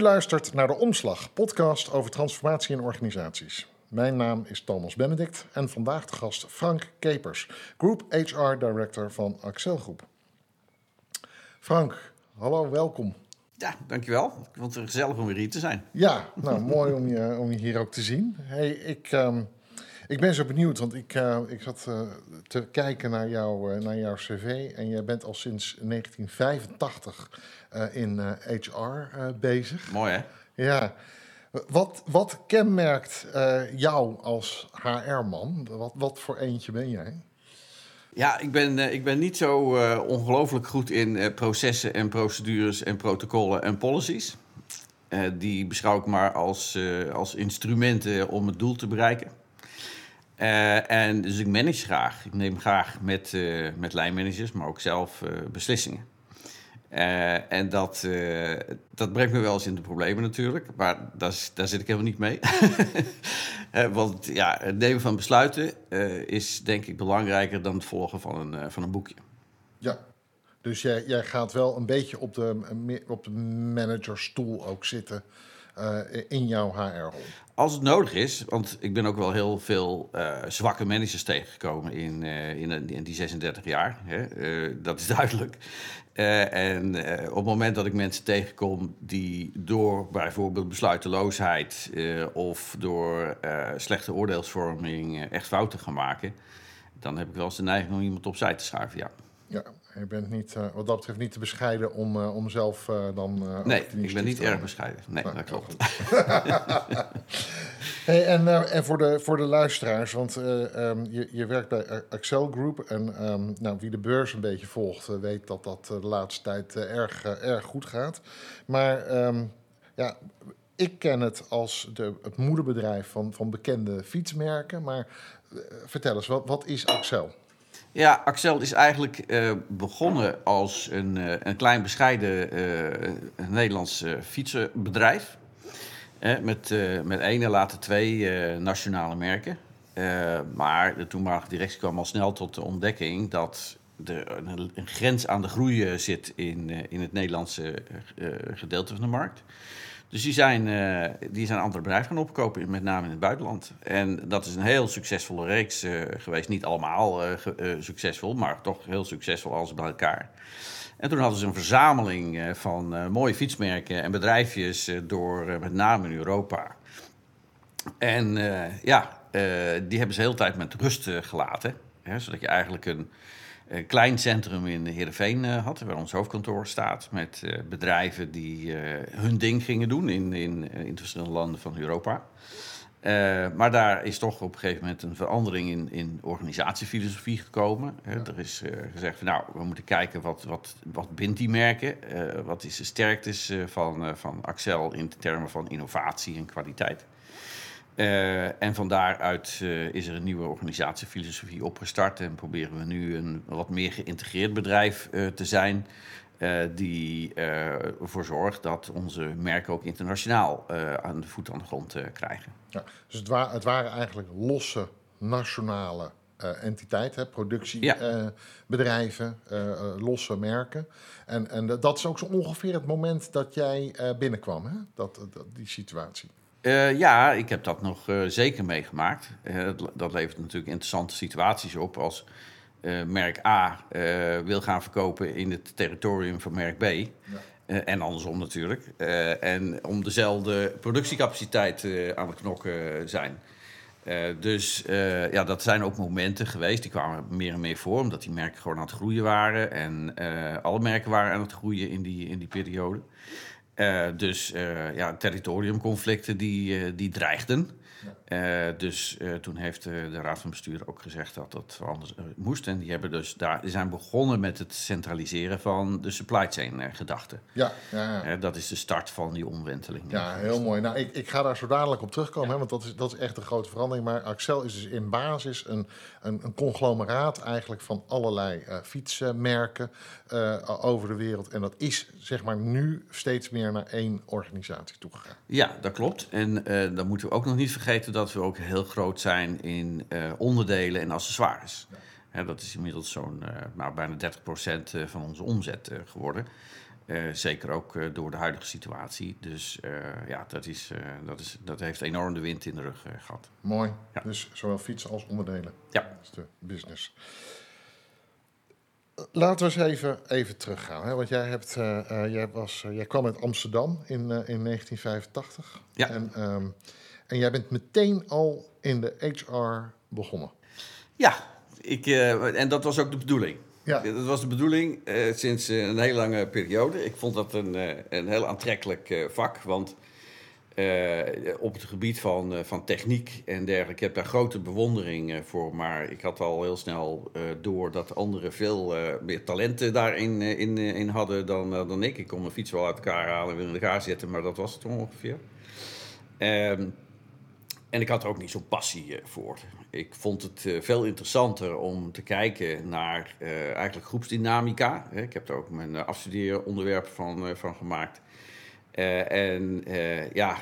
U luistert naar de Omslag, podcast over transformatie in organisaties. Mijn naam is Thomas Benedict en vandaag de gast Frank Kepers, Group HR Director van Axel Groep. Frank, hallo, welkom. Ja, dankjewel. Ik vond het gezellig om weer hier te zijn. Ja, nou mooi om je, om je hier ook te zien. Hey, ik, um, ik ben zo benieuwd, want ik, uh, ik zat uh, te kijken naar, jou, uh, naar jouw cv en jij bent al sinds 1985 in HR bezig. Mooi hè? Ja. Wat, wat kenmerkt jou als HR-man? Wat, wat voor eentje ben jij? Ja, ik ben, ik ben niet zo ongelooflijk goed in processen en procedures en protocollen en policies. die beschouw ik maar als, als instrumenten om het doel te bereiken. En dus ik manage graag. Ik neem graag met, met lijnmanagers, maar ook zelf beslissingen. Uh, en dat, dat brengt me wel eens in de problemen natuurlijk. Maar daar, daar zit ik helemaal niet mee. want ja, het nemen van besluiten is denk ik belangrijker dan het volgen van een, van een boekje. Ja, dus jij, jij gaat wel een beetje op de, op de managerstoel ook zitten in jouw HR-rol. Als het nodig is, want ik ben ook wel heel veel zwakke managers tegengekomen in, in, in, die 36 jaar. Hè? dat is duidelijk. En op het moment dat ik mensen tegenkom die door bijvoorbeeld besluiteloosheid of door slechte oordeelsvorming echt fouten gaan maken, dan heb ik wel eens de neiging om iemand opzij te schuiven. Ja. Ja, je bent niet, wat dat betreft niet te bescheiden om, om zelf dan. nee, ik ben niet erg bescheiden. Nee, nou, dat klopt. Hey, en, en voor, de, voor de luisteraars, want um, je, je werkt bij Excel Group. En um, nou, wie de beurs een beetje volgt, weet dat dat de laatste tijd erg, erg goed gaat. Maar um, ja, ik ken het als de, het moederbedrijf van, van bekende fietsmerken. Maar vertel eens, wat, wat is Axel? Ja, Axel is eigenlijk uh, begonnen als een, uh, een klein bescheiden uh, Nederlands fietsenbedrijf met, met één en later twee nationale merken. Maar de toenmalige directie kwam al snel tot de ontdekking dat er een, een grens aan de groei zit in, in het Nederlandse gedeelte van de markt. Dus die zijn, die zijn andere bedrijven gaan opkopen, met name in het buitenland. En dat is een heel succesvolle reeks geweest. Niet allemaal succesvol, maar toch heel succesvol als bij elkaar. En toen hadden ze een verzameling eh, van uh, mooie fietsmerken en bedrijfjes uh, door met name in Europa. En ja, die hebben ze de hele tijd met rust gelaten. Hè, zodat je eigenlijk een, een klein centrum in Heerenveen had, waar ons hoofdkantoor staat. Met bedrijven die hun ding gingen doen in, in, in verschillende landen van Europa. Uh, maar daar is toch op een gegeven moment een verandering in, in organisatiefilosofie gekomen. Ja. er is uh, gezegd, van, nou, we moeten kijken wat, wat, wat bindt die merken. Uh, wat is de sterktes van, van Axel in termen van innovatie en kwaliteit. En van daaruit is er een nieuwe organisatiefilosofie opgestart. En proberen we nu een wat meer geïntegreerd bedrijf te zijn. Die ervoor zorgt dat onze merken ook internationaal aan de voet aan de grond krijgen. Ja, dus het, wa het, waren eigenlijk losse nationale entiteiten, productiebedrijven, ja. losse merken. En, en dat is ook zo ongeveer het moment dat jij binnenkwam, hè? Dat, dat, die situatie. Ja, ik heb dat nog zeker meegemaakt. Dat, dat levert natuurlijk interessante situaties op als merk A wil gaan verkopen in het territorium van merk B. Ja. En andersom natuurlijk. en om dezelfde productiecapaciteit aan het knokken zijn. dus ja, dat zijn ook momenten geweest. Die kwamen meer en meer voor, omdat die merken gewoon aan het groeien waren. En alle merken waren aan het groeien in die, in die periode. Dus ja, territoriumconflicten die, die dreigden. Uh, dus uh, toen heeft uh, de Raad van Bestuur ook gezegd dat dat anders moest. En die, hebben dus daar, die zijn begonnen met het centraliseren van de supply chain gedachte. Ja, ja, ja. dat is de start van die omwenteling. Ja, heel mooi. Nou, ik, ik ga daar zo dadelijk op terugkomen, ja. hè, want dat is, dat is echt een grote verandering. Maar Axel is dus in basis een, een, een conglomeraat eigenlijk van allerlei fietsmerken over de wereld. En dat is zeg maar nu steeds meer naar één organisatie toegegaan. Ja, dat klopt. En dan moeten we ook nog niet vergeten dat we ook heel groot zijn in uh, onderdelen en accessoires. Ja. dat is inmiddels zo'n uh, nou, bijna 30% van onze omzet geworden. zeker ook door de huidige situatie. Dus ja, dat, is, dat, is, dat heeft enorm de wind in de rug gehad. Mooi. Dus zowel fietsen als onderdelen. Ja. Dat is de business. Laten we eens even, even teruggaan. Hè? Want jij, hebt, jij, was, jij kwam uit Amsterdam in, in 1985. Ja. En, ehm, en jij bent meteen al in de HR begonnen. Ja, ik, en dat was ook de bedoeling. Ja. Dat was de bedoeling uh, sinds uh, een hele lange periode. Ik vond dat een, een heel aantrekkelijk vak. Want op het gebied van, van techniek en dergelijke, ik heb daar grote bewondering voor. Maar ik had al heel snel door dat anderen veel meer talenten daarin in, in hadden dan, dan ik. Ik kon mijn fiets wel uit elkaar halen en weer in elkaar zetten, maar dat was het ongeveer. Ehm, en ik had er ook niet zo'n passie voor ik vond het uh, veel interessanter om te kijken naar uh, eigenlijk groepsdynamica. Ik heb daar ook mijn afstudeeronderwerp van, van gemaakt. en ja,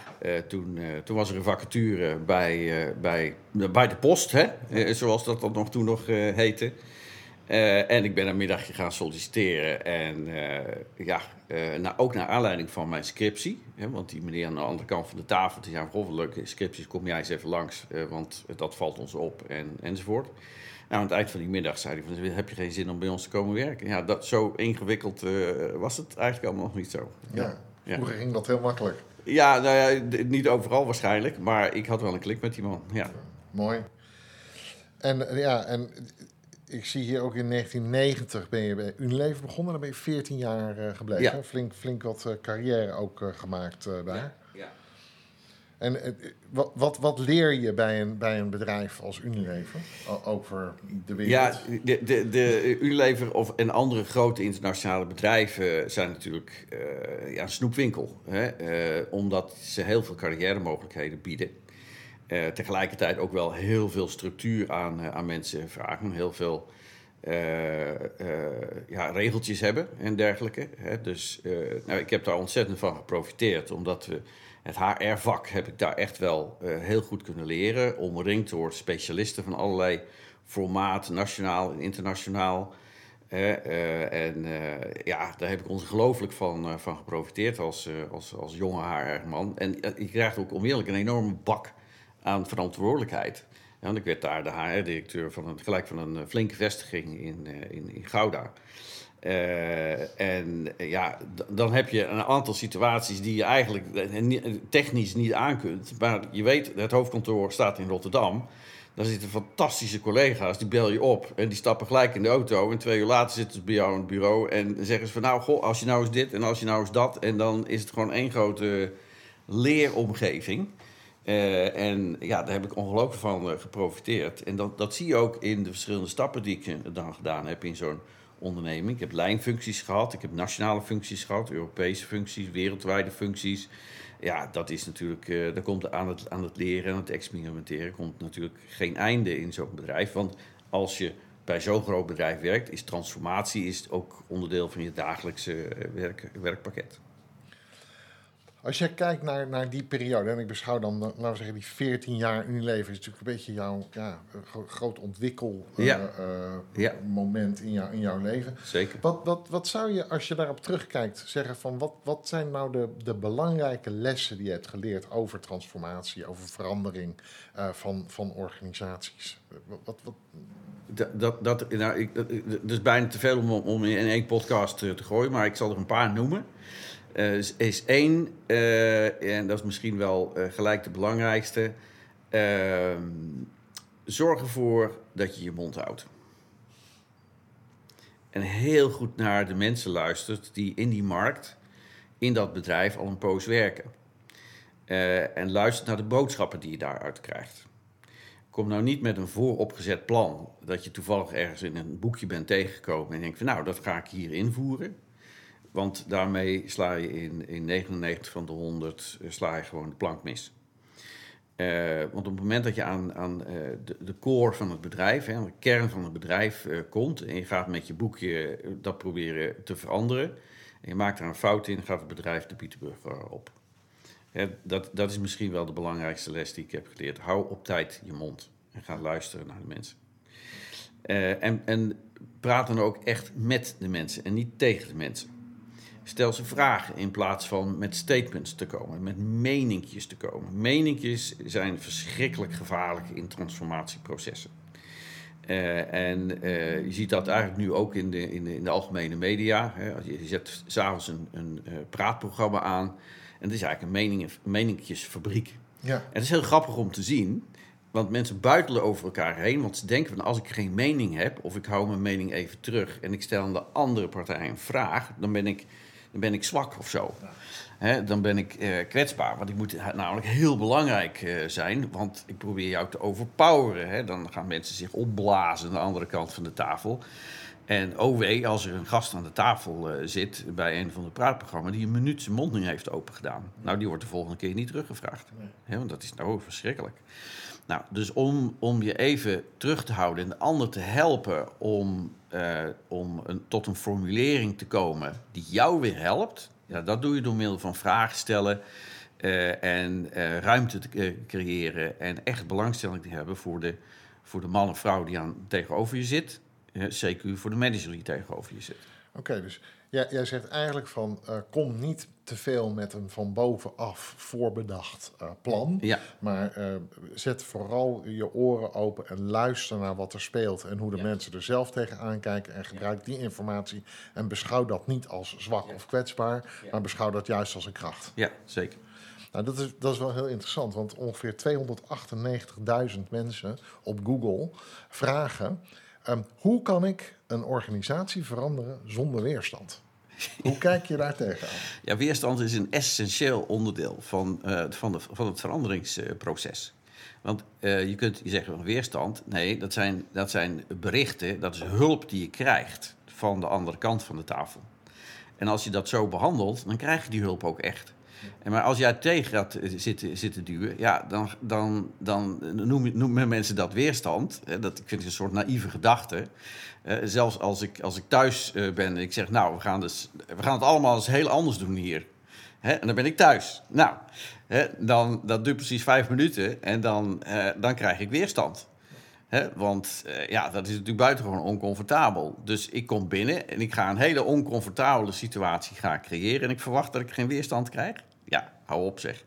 toen, toen was er een vacature bij, bij, bij de post, hè? zoals dat dan nog toen nog heette. Uh, en ik ben een middagje gaan solliciteren. En uh, ja, uh, nou, ook naar aanleiding van mijn scriptie. Hè, want die meneer aan de andere kant van de tafel, die zei... Goh, leuke scripties, kom jij eens even langs, want dat valt ons op en, enzovoort. Nou, aan het eind van die middag zei hij van... heb je geen zin om bij ons te komen werken? Ja, dat, zo ingewikkeld was het eigenlijk allemaal nog niet zo. Ja, ja. vroeger ging dat heel makkelijk. Ja, nou ja, niet overal waarschijnlijk. Maar ik had wel een klik met die man, ja. Mooi. En ja, en ik zie hier ook in 1990 ben je bij Unilever begonnen. Dan ben je 14 jaar uh, gebleven. Ja. Flink, flink wat uh, carrière ook uh, gemaakt daar. Ja. ja. En wat, wat, wat leer je bij een, bij een bedrijf als Unilever over de wereld? Ja, de, de, de Unilever of, en andere grote internationale bedrijven zijn natuurlijk ja, een snoepwinkel. Hè? omdat ze heel veel carrière mogelijkheden bieden. Uh, tegelijkertijd ook wel heel veel structuur aan, uh, aan mensen vragen. Heel veel uh, ja, regeltjes hebben en dergelijke. Hè. Dus nou, ik heb daar ontzettend van geprofiteerd. Omdat we het HR-vak heb ik daar echt wel heel goed kunnen leren. Omringd door specialisten van allerlei formaat, nationaal en internationaal. en ja, daar heb ik ongelooflijk van, van geprofiteerd als, als, als jonge HR-man. En je krijgt ook onmiddellijk een enorme bak aan verantwoordelijkheid. Ja, want ik werd daar de HR-directeur van een, gelijk van een flinke vestiging in, in, in Gouda. Uh, en ja, dan heb je een aantal situaties die je eigenlijk technisch niet aan kunt. Maar je weet, het hoofdkantoor staat in Rotterdam. Daar zitten fantastische collega's, die bel je op en die stappen gelijk in de auto. En twee uur later zitten ze bij jou in het bureau en zeggen ze van... nou, goh, als je nou eens dit en als je nou eens dat... en dan is het gewoon één grote leeromgeving... Uh, en ja, daar heb ik ongelooflijk van uh, geprofiteerd. En dat, dat zie je ook in de verschillende stappen die ik uh, dan gedaan heb in zo'n onderneming. Ik heb lijnfuncties gehad, ik heb nationale functies gehad, Europese functies, wereldwijde functies. Ja, dat is natuurlijk, daar komt aan het, aan het leren en het experimenteren komt natuurlijk geen einde in zo'n bedrijf. Want als je bij zo'n groot bedrijf werkt, is transformatie is ook onderdeel van je dagelijkse werk, werkpakket. Als je kijkt naar, naar die periode, en ik beschouw dan, laten we zeggen, die 14 jaar Unilever, is natuurlijk een beetje jouw ja, groot ontwikkelmoment ja. uh, ja. in, jou, in jouw leven. Zeker. Wat, wat, wat zou je, als je daarop terugkijkt, zeggen van wat, wat zijn nou de, de belangrijke lessen die je hebt geleerd over transformatie, over verandering uh, van, van organisaties? Wat, wat, dat, dat, dat, nou, ik, het is bijna te veel om, om in één podcast te gooien, maar ik zal er een paar noemen. Uh, is, één, uh, en dat is misschien wel uh, gelijk de belangrijkste. Ehm, zorg ervoor dat je je mond houdt. En heel goed naar de mensen luistert die in die markt, in dat bedrijf al een poos werken. en luistert naar de boodschappen die je daaruit krijgt. Kom nou niet met een vooropgezet plan dat je toevallig ergens in een boekje bent tegengekomen en denkt van nou, dat ga ik hier invoeren. Want daarmee sla je in, in 99 van de 100 sla je gewoon de plank mis. Uh, want op het moment dat je aan, aan uh, de, de, core van het bedrijf, hè, de kern van het bedrijf komt en je gaat met je boekje dat proberen te veranderen en je maakt daar een fout in, gaat het bedrijf de Pieterburger op. Hè, dat, dat is misschien wel de belangrijkste les die ik heb geleerd. Hou op tijd je mond en ga luisteren naar de mensen. en, en praat dan ook echt met de mensen en niet tegen de mensen. Stel ze vragen in plaats van met statements te komen, met meninkjes te komen. Meninkjes zijn verschrikkelijk gevaarlijk in transformatieprocessen. Uh, en uh, je ziet dat eigenlijk nu ook in de, in de, in de algemene media. Hè. Je zet s'avonds een, een uh, praatprogramma aan. En het is eigenlijk een meningen, meninkjesfabriek. Ja. En het is heel grappig om te zien. Want mensen buitelen over elkaar heen. Want ze denken van als ik geen mening heb. Of ik hou mijn mening even terug. En ik stel aan de andere partij een vraag. Dan ben ik, dan ben ik zwak of zo. Dan ben ik uh, kwetsbaar. Want ik moet namelijk heel belangrijk uh, zijn, want ik probeer jou te overpoweren. Dan gaan mensen zich opblazen aan de andere kant van de tafel. En oh wee, als er een gast aan de tafel uh, zit bij een van de praatprogramma's die een minuut zijn mond niet heeft opengedaan. Nou, die wordt de volgende keer niet teruggevraagd. Want dat is nou verschrikkelijk. Nou, dus om, om je even terug te houden en de ander te helpen om, om een, tot een formulering te komen die jou weer helpt, ja, dat doe je door middel van vragen stellen uh, en uh, ruimte te creëren en echt belangstelling te hebben voor de, voor de man of vrouw die aan, tegenover je zit. CQ voor de manager die tegenover je zit. Oké, dus jij, jij zegt eigenlijk van kom niet te veel met een van bovenaf voorbedacht uh, plan. Ja. Maar uh, zet vooral je oren open en luister naar wat er speelt en hoe de mensen er zelf tegenaan kijken. En gebruik die informatie en beschouw dat niet als zwak of kwetsbaar, maar beschouw dat juist als een kracht. Ja, zeker. Nou, dat is, dat is wel heel interessant, want ongeveer 298.000 mensen op Google vragen: um, hoe kan ik een organisatie veranderen zonder weerstand? Hoe kijk je daar tegenaan? Ja, weerstand is een essentieel onderdeel van, uh, van, de, van het veranderingsproces. Want uh, je kunt zeggen van weerstand. Nee, dat zijn, dat zijn berichten, dat is hulp die je krijgt van de andere kant van de tafel. En als je dat zo behandelt, dan krijg je die hulp ook echt. En maar als jij tegen gaat eh, zitten, zitten duwen, ja, dan, dan, dan noemen, mensen dat weerstand. Dat, ik vind het een soort naïeve gedachte. Uh, zelfs als ik, als ik thuis uh, ben en ik zeg, nou, we gaan, dus, we gaan het allemaal eens heel anders doen hier. En dan ben ik thuis. Nou, dan, dat duurt precies vijf minuten en dan, dan krijg ik weerstand. Want ja, dat is natuurlijk buitengewoon oncomfortabel. Dus ik kom binnen en ik ga een hele oncomfortabele situatie gaan creëren. En ik verwacht dat ik geen weerstand krijg. Hou op zeg.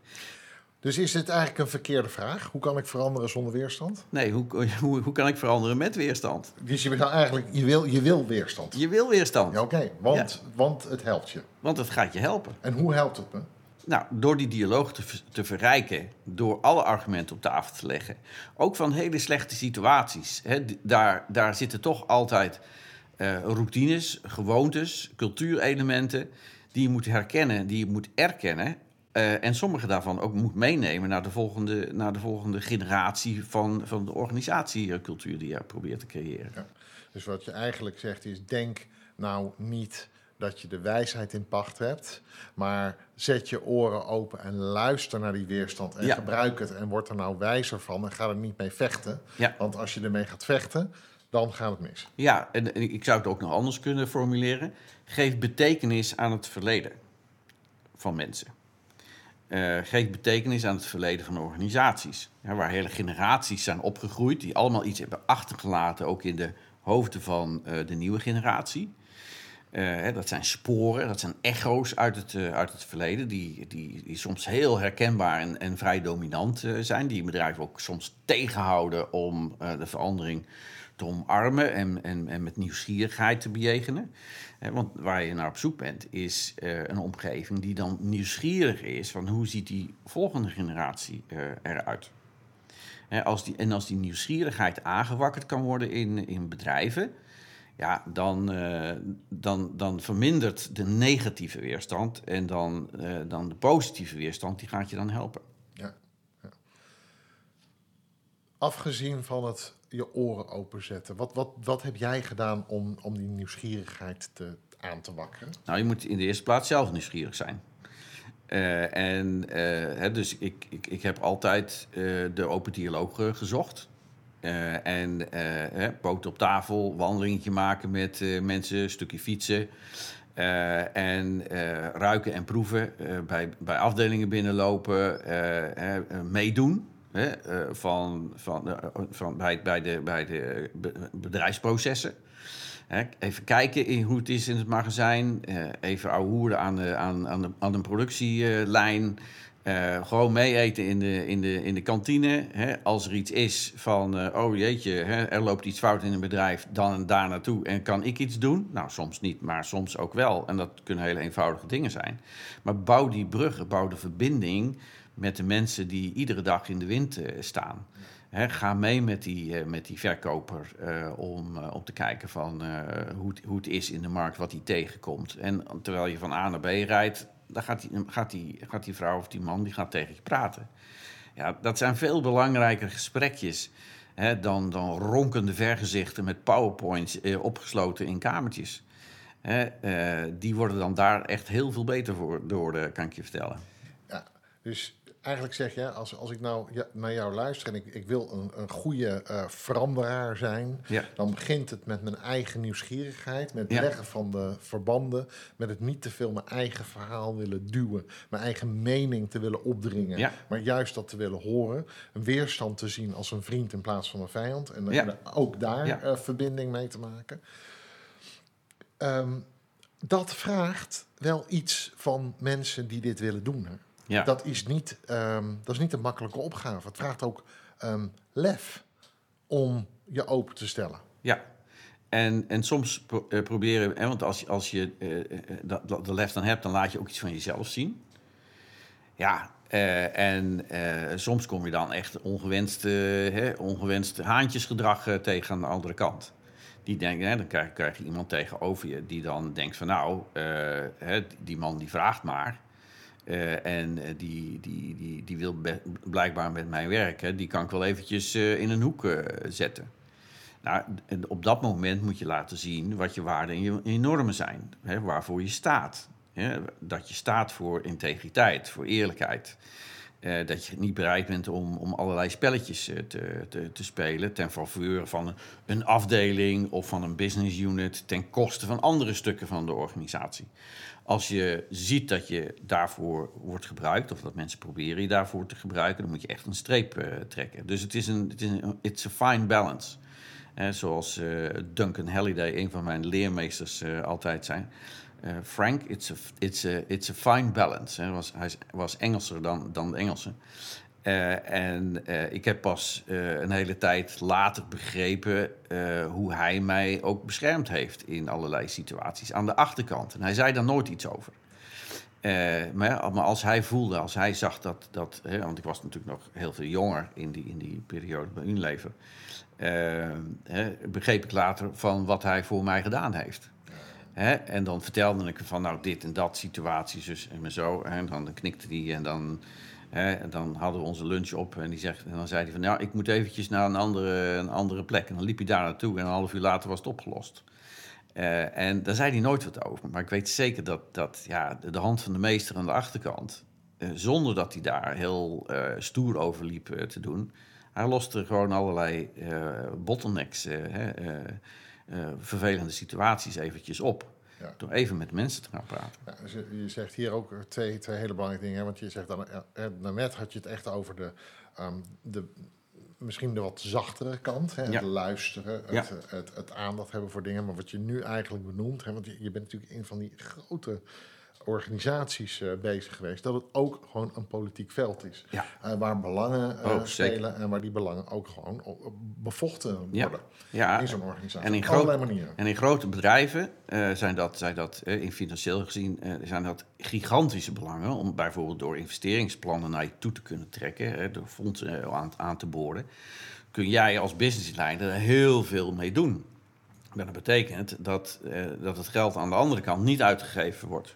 Dus is dit eigenlijk een verkeerde vraag? Hoe kan ik veranderen zonder weerstand? Nee, hoe, hoe, hoe kan ik veranderen met weerstand? Dus je wil eigenlijk, je wil, je wil weerstand? Je wil weerstand. Ja, Oké, want, want het helpt je. Want het gaat je helpen. En hoe helpt het me? Nou, door die dialoog te, te verrijken, door alle argumenten op tafel te leggen. Ook van hele slechte situaties. Hè, daar, daar zitten toch altijd uh, routines, gewoontes, cultuurelementen die je moet herkennen, die je moet erkennen. Uh, en sommige daarvan ook moet meenemen naar de volgende, naar de volgende generatie van, van de organisatiecultuur die je probeert te creëren. Ja. Dus wat je eigenlijk zegt is: denk nou niet dat je de wijsheid in pacht hebt, maar zet je oren open en luister naar die weerstand en gebruik het en word er nou wijzer van en ga er niet mee vechten. Ja. Want als je ermee gaat vechten, dan gaat het mis. Ja, en ik zou het ook nog anders kunnen formuleren. Geef betekenis aan het verleden van mensen. Uh, geef betekenis aan het verleden van organisaties. Waar hele generaties zijn opgegroeid, die allemaal iets hebben achtergelaten, ook in de hoofden van uh, de nieuwe generatie. Uh, dat zijn sporen, dat zijn echo's uit het, uit het verleden, die, die, die soms heel herkenbaar en, en vrij dominant zijn, die bedrijven ook soms tegenhouden om de verandering omarmen en, en, en met nieuwsgierigheid te bejegenen. Want waar je naar op zoek bent, is uh, een omgeving die dan nieuwsgierig is van hoe ziet die volgende generatie uh, eruit. als die, en als die nieuwsgierigheid aangewakkerd kan worden in, in bedrijven, ja, dan, uh, dan, dan vermindert de negatieve weerstand en dan, dan de positieve weerstand, die gaat je dan helpen. Ja. Afgezien van het je oren openzetten. Wat, wat, wat heb jij gedaan om, om die nieuwsgierigheid te, aan te wakkeren? Nou, je moet in de eerste plaats zelf nieuwsgierig zijn. Uh, en uh, hè, dus ik, ik, ik heb altijd uh, de open dialoog gezocht. en poot op tafel, wandelingetje maken met mensen, een stukje fietsen. en ruiken en proeven, bij, bij afdelingen binnenlopen, meedoen. Hè, van, van, van, bij, bij, de, bij de bedrijfsprocessen. Hè, even kijken in hoe het is in het magazijn. Even ouwehoeren aan de, aan, aan, de, aan de productielijn. Uh, gewoon mee eten in de, in de, in de kantine. Hè. Als er iets is van, uh, oh jeetje, hè, er loopt iets fout in een bedrijf, dan daar naartoe en kan ik iets doen? Nou, soms niet, maar soms ook wel. En dat kunnen hele eenvoudige dingen zijn. Maar bouw die bruggen, bouw de verbinding met de mensen die iedere dag in de wind uh, staan. Ga mee met die, met die verkoper om, om te kijken van hoe, het, hoe het is in de markt, wat hij tegenkomt. En terwijl je van A naar B rijdt, dan gaat die, gaat, gaat die vrouw of die man die gaat tegen je praten. Ja, dat zijn veel belangrijker gesprekjes hè, dan, dan ronkende vergezichten met powerpoints eh, opgesloten in kamertjes. Hè, eh, die worden dan daar echt heel veel beter voor door, uh, kan ik je vertellen. Ja, dus eigenlijk zeg je, als, als ik nou ja, naar jou luister en ik, ik wil een, een goede uh, veranderaar zijn, Ja. dan begint het met mijn eigen nieuwsgierigheid, met het Ja. leggen van de verbanden, met het niet te veel mijn eigen verhaal willen duwen, mijn eigen mening te willen opdringen, maar juist dat te willen horen, een weerstand te zien als een vriend in plaats van een vijand en, ook daar eh, verbinding mee te maken. Ehm, dat vraagt wel iets van mensen die dit willen doen. Hè? Ja. Dat, is niet, ehm, dat is niet een makkelijke opgave. Het vraagt ook ehm, lef om je open te stellen. Ja. En, en soms pro- eh, proberen, hè, want als, je- als je eh, eh, dat, dat de lef dan hebt, dan laat je ook iets van jezelf zien. Ja, en soms kom je dan echt ongewenst, hè, ongewenst haantjesgedrag tegen aan de andere kant. Die denken, hè, dan krijg, krijg je iemand tegenover je die dan denkt van nou, hè, die man die vraagt maar. Eh, en eh, die, die, die, die wil blijkbaar met mij werken. Die kan ik wel eventjes eh, in een hoek zetten. Nou, op dat moment moet je laten zien wat je waarden en je normen zijn. Hè, waarvoor je staat. Hè, dat je staat voor integriteit, voor eerlijkheid. Eh, dat je niet bereid bent om, om allerlei spelletjes eh, te, te, te spelen ten faveur van een, afdeling of van een business unit ten koste van andere stukken van de organisatie. Als je ziet dat je daarvoor wordt gebruikt, of dat mensen proberen je daarvoor te gebruiken, dan moet je echt een streep eh, trekken. Dus het is een, het is it's a fine balance. Zoals Duncan Halliday, een van mijn leermeesters, altijd zei. Eh, Frank, it's a, it's, it's a fine balance. Hè. Was, hij was Engelser dan, dan de Engelsen. Eh, en eh, ik heb pas een hele tijd later begrepen hoe hij mij ook beschermd heeft in allerlei situaties aan de achterkant. En hij zei daar nooit iets over. Maar, maar als hij voelde, als hij zag dat, dat hè, want ik was natuurlijk nog heel veel jonger in die, in die periode bij Unilever, hè, begreep ik later van wat hij voor mij gedaan heeft. Hè? En dan vertelde ik van nou dit en dat situaties, en zo. En dan knikte hij en dan, hè, dan hadden we onze lunch op. En, die zegt, en dan zei hij van nou ik moet eventjes naar een andere, een andere plek. En dan liep hij daar naartoe en een half uur later was het opgelost. Eh, en daar zei hij nooit wat over. Maar ik weet zeker dat, dat ja, de, hand van de meester aan de achterkant... eh, zonder dat hij daar heel eh, stoer over liep te doen... hij loste gewoon allerlei bottlenecks, eh, eh, vervelende situaties eventjes op. Ja. Door even met mensen te gaan praten. Ja, dus je zegt hier ook twee, twee hele belangrijke dingen. hè, Want je zegt dan, ja, eh, daarnet had je het echt over de, ehm, de misschien de wat zachtere kant. Hè, Ja. Het luisteren, het, Ja. het, het, het aandacht hebben voor dingen. Maar wat je nu eigenlijk benoemt, hè, want je, je bent natuurlijk een van die grote organisaties eh, bezig geweest, dat het ook gewoon een politiek veld is. Ja. Eh, waar belangen Oh, zeker. spelen en waar die belangen ook gewoon bevochten worden Ja, in zo'n organisatie. en in Op allerlei manieren. En in grote bedrijven zijn dat, zijn dat in financieel gezien zijn dat gigantische belangen. Om bijvoorbeeld door investeringsplannen naar je toe te kunnen trekken, hè, door fondsen aan, aan te boren. Kun jij als businessleider er heel veel mee doen. Maar dat betekent dat, eh, dat het geld aan de andere kant niet uitgegeven wordt.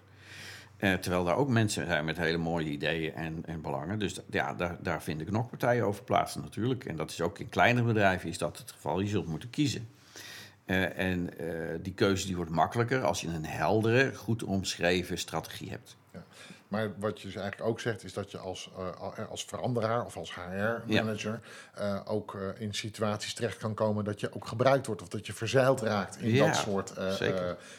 Eh, terwijl daar ook mensen zijn met hele mooie ideeën en, en belangen. Dus ja, daar, daar vinden knokpartijen over plaats natuurlijk. En dat is ook in kleinere bedrijven is dat het geval. Je zult moeten kiezen. Eh, en eh, die keuze die wordt makkelijker als je een heldere, goed omschreven strategie hebt. Ja. Maar wat je dus eigenlijk ook zegt, is dat je als, uh, als veranderaar of als HR-manager ja. uh, ook uh, in situaties terecht kan komen dat je ook gebruikt wordt of dat je verzeild raakt in ja, dat soort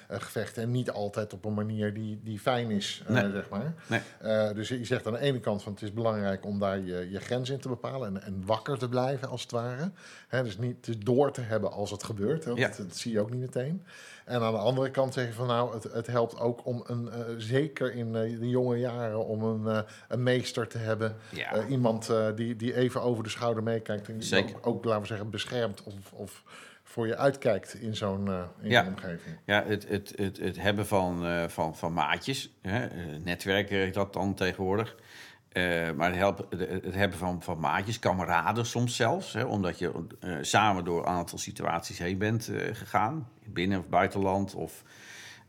gevechten. En niet altijd op een manier die, die fijn is, nee. zeg maar. Nee. dus je zegt aan de ene kant van het is belangrijk om daar je, je grens in te bepalen en, en wakker te blijven als het ware. Hè, dus niet dus door te hebben als het gebeurt. Hè, dat, dat zie je ook niet meteen. En aan de andere kant zeg je van nou, het, het helpt ook om een, zeker in de jonge jaren, om een, uh, een meester te hebben. Ja. iemand die, die even over de schouder meekijkt. En die ook, ook, laten we zeggen, beschermt of, of voor je uitkijkt in zo'n ja. omgeving. Ja, het, het, het, het hebben van, van, van maatjes, hè, netwerken dat dan tegenwoordig. Uh, maar het, helpen, het, hebben van, van maatjes, kameraden soms zelfs. Hè, omdat je samen door een aantal situaties heen bent gegaan. Binnen of buitenland. Of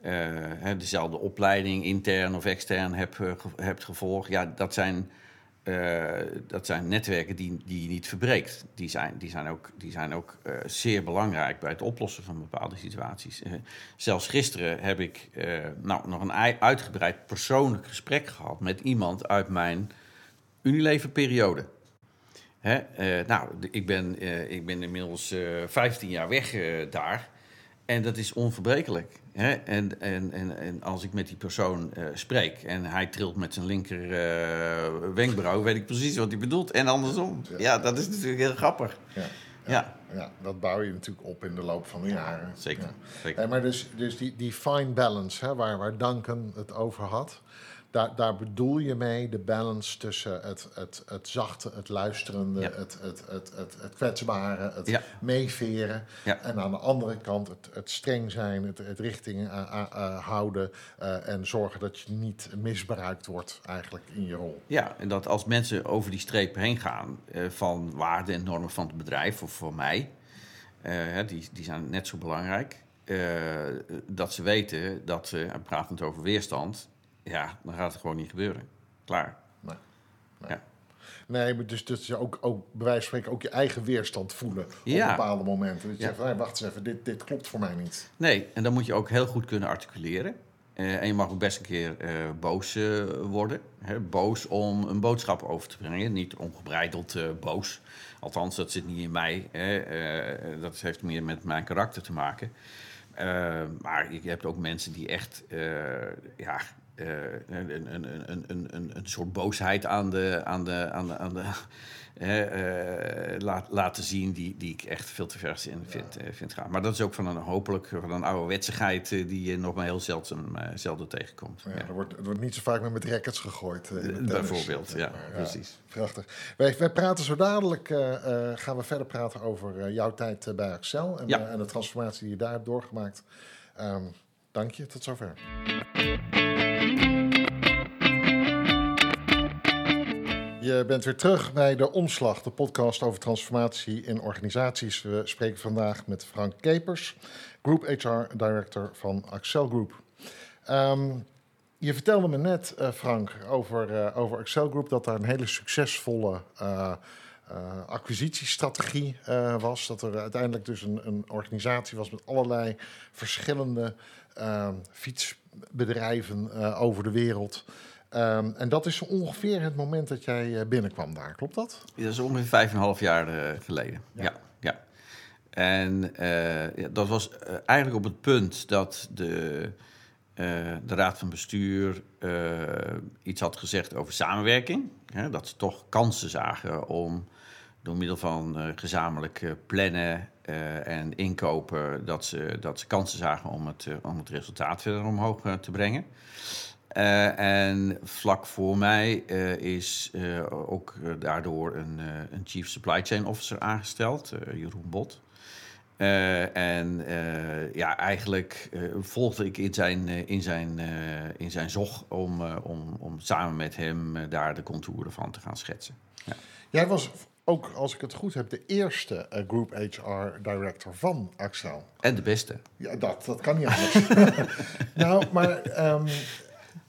hè, dezelfde opleiding, intern of extern, heb, hebt gevolgd. Ja, dat zijn, dat zijn netwerken die, die je niet verbreekt. Die zijn, die zijn ook, die zijn ook zeer belangrijk bij het oplossen van bepaalde situaties. zelfs gisteren heb ik nou, nog een uitgebreid persoonlijk gesprek gehad met iemand uit mijn Unilever-periode. Hè? Nou, ik ben, ik ben inmiddels uh, eh, 15 jaar weg daar. En dat is onverbrekelijk. Hè? En, en, en, en als ik met die persoon spreek en hij trilt met zijn linker wenkbrauw, weet ik precies wat hij bedoelt. En andersom. Ja, dat is natuurlijk heel grappig. Ja. Ja. ja. dat bouw je natuurlijk op in de loop van de jaren. Zeker. Zeker. maar dus, dus die, die fine balance, hè, waar, waar Duncan het over had. Daar, daar bedoel je mee de balance tussen het, het, het zachte, het luisterende, het, het, het, het, het kwetsbare, het ja. meeveren. En aan de andere kant het, het streng zijn, het, het richting houden uh, en zorgen dat je niet misbruikt wordt eigenlijk in je rol. Ja, en dat als mensen over die streep heen gaan uh, van waarden en normen van het bedrijf of voor mij, uh, die, die zijn net zo belangrijk. dat ze weten dat, en pratend over weerstand, ja, dan gaat het gewoon niet gebeuren. Klaar. Nee. Nee, ja. dus dat je ook, ook bij wijze van spreken ook je eigen weerstand voelen op bepaalde momenten. Dat je zegt, hey, wacht eens even, dit, dit klopt voor mij niet. Nee, en dan moet je ook heel goed kunnen articuleren. Uh, en je mag ook best een keer uh, boos uh, worden. Hè? Boos om een boodschap over te brengen. Niet ongebreideld boos. Althans, dat zit niet in mij. Hè? dat heeft meer met mijn karakter te maken. maar je hebt ook mensen die echt ja, een, een, een, een, een soort boosheid aan de, aan de, aan de, aan de uh, laat, laten zien die, die ik echt veel te ver in vind, uh, vind gaan. Maar dat is ook van een hopelijk van een ouderwetsigheid die je nog maar heel zeldzaam, zelden tegenkomt. Ja, Er, wordt, er wordt niet zo vaak met, met rackets gegooid. Bijvoorbeeld, ja, precies. Prachtig. Wij, wij praten zo dadelijk, gaan we verder praten over jouw tijd bij Axel en, en de transformatie die je daar hebt doorgemaakt. Um, dank je, tot zover. Je bent weer terug bij de Omslag, de podcast over transformatie in organisaties. We spreken vandaag met Frank Kepers, Group HR Director van Axel Group. Um, je vertelde me net, uh, Frank, over, uh, over Axel Group dat daar een hele succesvolle uh, acquisitiestrategie was. Dat er uiteindelijk dus een, een, organisatie was met allerlei verschillende ehm, fietsbedrijven over de wereld. Um, en dat is ongeveer het moment dat jij eh, binnenkwam daar, klopt dat? Dat is ongeveer vijf en een half jaar uh, geleden. Ja, ja. ja. En uh, ja, dat was eigenlijk op het punt dat de, de Raad van Bestuur iets had gezegd over samenwerking. Hè, dat ze toch kansen zagen om door middel van gezamenlijk plannen en inkopen, dat ze, dat ze kansen zagen om het, om het resultaat verder omhoog te brengen. Uh, en vlak voor mij uh, is uh, ook daardoor een, een, Chief Supply Chain Officer aangesteld, Jeroen Bot. en ja, eigenlijk volgde ik in zijn, in zijn, in zijn zog om, om, om samen met hem daar de contouren van te gaan schetsen. Ja. Jij was ook, als ik het goed heb, de eerste Group HR Director van Axel. En de beste. Ja, dat, dat kan niet anders. nou, maar... Um,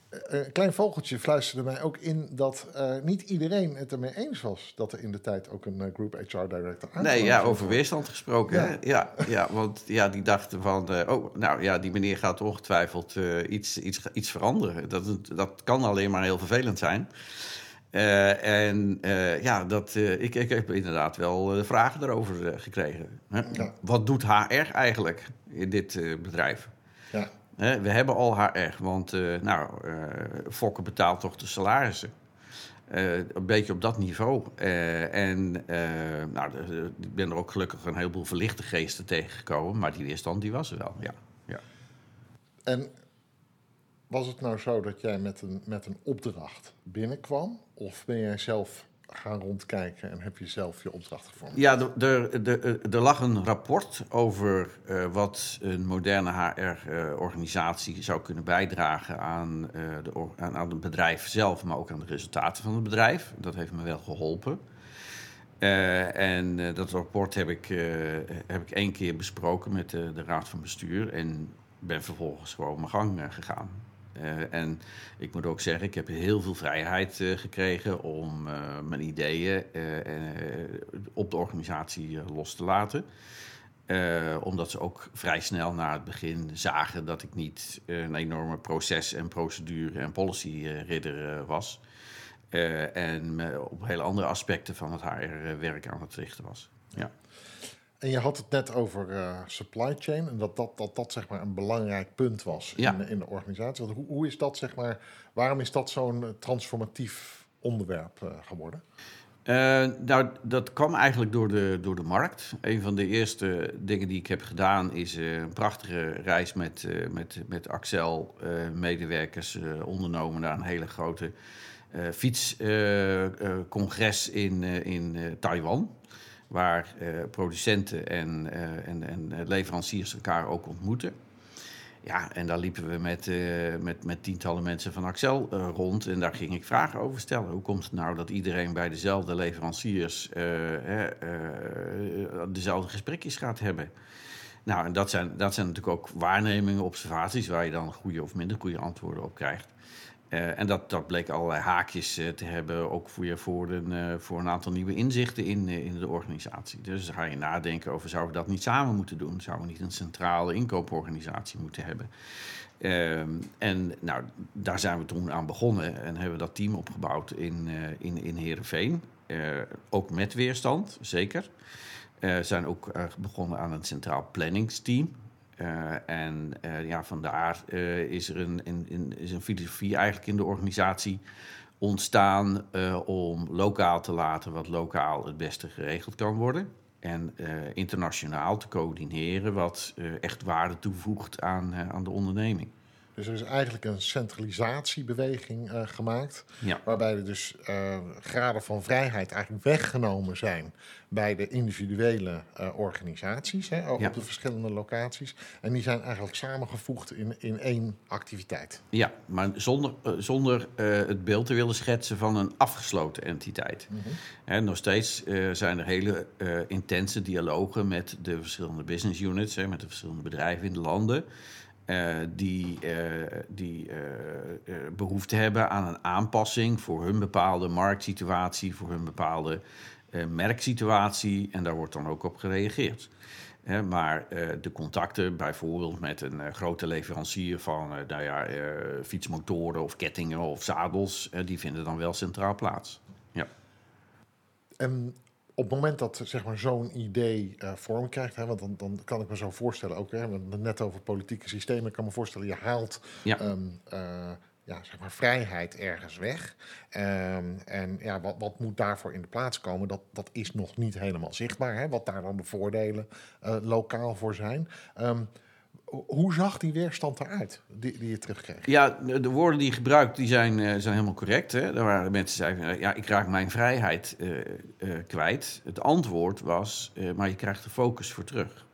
een klein vogeltje fluisterde mij ook in dat uh, niet iedereen het ermee eens was dat er in de tijd ook een uh, Group HR Director aan Nee, ja, over weerstand gesproken. Ja. Hè? Ja, ja, want ja, die dachten van, uh, oh, nou ja, die meneer gaat ongetwijfeld iets, iets, iets veranderen. Dat, dat kan alleen maar heel vervelend zijn. en ja, dat, ik, ik heb inderdaad wel vragen erover gekregen. Hè? Ja. Wat doet HR eigenlijk in dit bedrijf? Ja we hebben al HR, want uh, nou, uh, Fokker betaalt toch de salarissen. Uh, een beetje op dat niveau. en nou, ik ben er ook gelukkig een heleboel verlichte geesten tegengekomen, maar die weerstand die was er wel, ja. ja. En was het nou zo dat jij met een, met een opdracht binnenkwam? Of ben jij zelf gaan rondkijken en heb je zelf je opdracht gevormd? Ja, er lag een rapport over uh, wat een moderne HR-organisatie uh, zou kunnen bijdragen aan, de, aan, aan, het bedrijf zelf, maar ook aan de resultaten van het bedrijf. Dat heeft me wel geholpen. Eh, en dat rapport heb ik, heb ik één keer besproken met de, de raad van bestuur en ben vervolgens gewoon mijn gang gegaan. Uh, en ik moet ook zeggen, ik heb heel veel vrijheid uh, gekregen om uh, mijn ideeën op de organisatie los te laten. omdat ze ook vrij snel na het begin zagen dat ik niet een enorme proces- en procedure- en policy-ridder was. en op hele andere aspecten van het HR-werk aan het richten was. Ja. En je had het net over uh, supply chain en dat dat, dat dat zeg maar een belangrijk punt was in, in, de organisatie. hoe, hoe is dat zeg maar, waarom is dat zo'n eh, transformatief onderwerp uh, geworden? Uh, nou, dat kwam eigenlijk door de, door de markt. Een van de eerste dingen die ik heb gedaan is een prachtige reis met, met, met Axel-medewerkers ondernomen naar een hele grote fietscongres in, in Taiwan waar uh, producenten en, uh, en, en leveranciers elkaar ook ontmoeten. Ja, en daar liepen we met, uh, met, met tientallen mensen van Axel rond en daar ging ik vragen over stellen. Hoe komt het nou dat iedereen bij dezelfde leveranciers dezelfde gesprekjes gaat hebben? Nou, en dat zijn, dat zijn natuurlijk ook waarnemingen, observaties waar je dan goede of minder goede antwoorden op krijgt. Uh, en dat, dat bleek allerlei haakjes uh, te hebben, ook voor, je, voor, een, uh, voor een aantal nieuwe inzichten in, in de organisatie. Dus dan ga je nadenken over, zouden we dat niet samen moeten doen? Zouden we niet een centrale inkooporganisatie moeten hebben? Ehm, en nou, daar zijn we toen aan begonnen en hebben we dat team opgebouwd in, in, in Heerenveen. ook met weerstand, zeker. We zijn ook begonnen aan een centraal planningsteam. Uh, en uh, ja, vandaar uh, is er een, een, is een filosofie eigenlijk in de organisatie ontstaan om lokaal te laten wat lokaal het beste geregeld kan worden. En internationaal te coördineren wat echt waarde toevoegt aan, aan de onderneming. Dus er is eigenlijk een centralisatiebeweging uh, gemaakt. Waarbij er dus uh, graden van vrijheid eigenlijk weggenomen zijn bij de individuele uh, organisaties hè, op de verschillende locaties. En die zijn eigenlijk samengevoegd in, in één activiteit. Ja, maar zonder, zonder het beeld te willen schetsen van een afgesloten entiteit. Mm -hmm. nog steeds zijn er hele intense dialogen met de verschillende business units, hè, met de verschillende bedrijven in de landen. Uh, die, uh, die uh, behoefte hebben aan een aanpassing voor hun bepaalde marktsituatie, voor hun bepaalde merksituatie. En daar wordt dan ook op gereageerd. maar de contacten, bijvoorbeeld met een grote leverancier van nou ja, fietsmotoren of kettingen of zadels, die vinden dan wel centraal plaats. Ja. En op het moment dat zeg maar, zo'n idee uh, vorm krijgt, hè, want dan, dan kan ik me zo voorstellen, ook hè, net over politieke systemen, ik kan me voorstellen, je haalt ja. Um, uh, ja, zeg maar vrijheid ergens weg. Um, en ja, wat, wat moet daarvoor in de plaats komen, dat, dat is nog niet helemaal zichtbaar, hè, wat daar dan de voordelen uh, lokaal voor zijn. Um, hoe zag die weerstand eruit die, die je terugkreeg? Ja, de, woorden die je gebruikt die zijn, uh, zijn helemaal correct. Hè? Er waren mensen die zeiden, ja, ik raak mijn vrijheid uh, kwijt. Het antwoord was, maar je krijgt de focus voor terug.